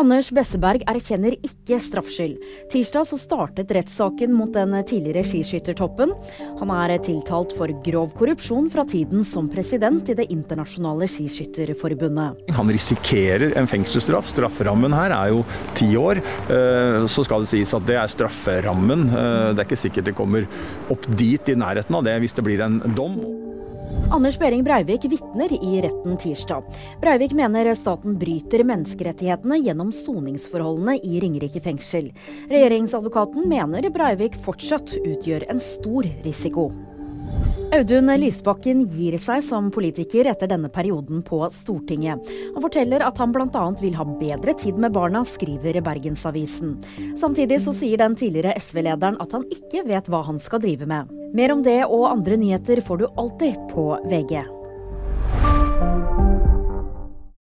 Anders Besseberg erkjenner ikke straffskyld. Tirsdag så startet rettssaken mot den tidligere skiskyttertoppen. Han er tiltalt for grov korrupsjon fra tiden som president i Det internasjonale skiskytterforbundet. Han risikerer en fengselsstraff. Strafferammen her er jo ti år. Eh, så skal det sies at det er strafferammen. Eh, det er ikke sikkert det kommer opp dit i nærheten av det hvis det blir en dom. Anders Behring Breivik vitner i retten tirsdag. Breivik mener staten bryter menneskerettighetene gjennom soningsforholdene i Ringerike fengsel. Regjeringsadvokaten mener Breivik fortsatt utgjør en stor risiko. Audun Lysbakken gir seg som politiker etter denne perioden på Stortinget. Han forteller at han bl.a. vil ha bedre tid med barna, skriver Bergensavisen. Samtidig så sier den tidligere SV-lederen at han ikke vet hva han skal drive med. Mer om det og andre nyheter får du alltid på VG.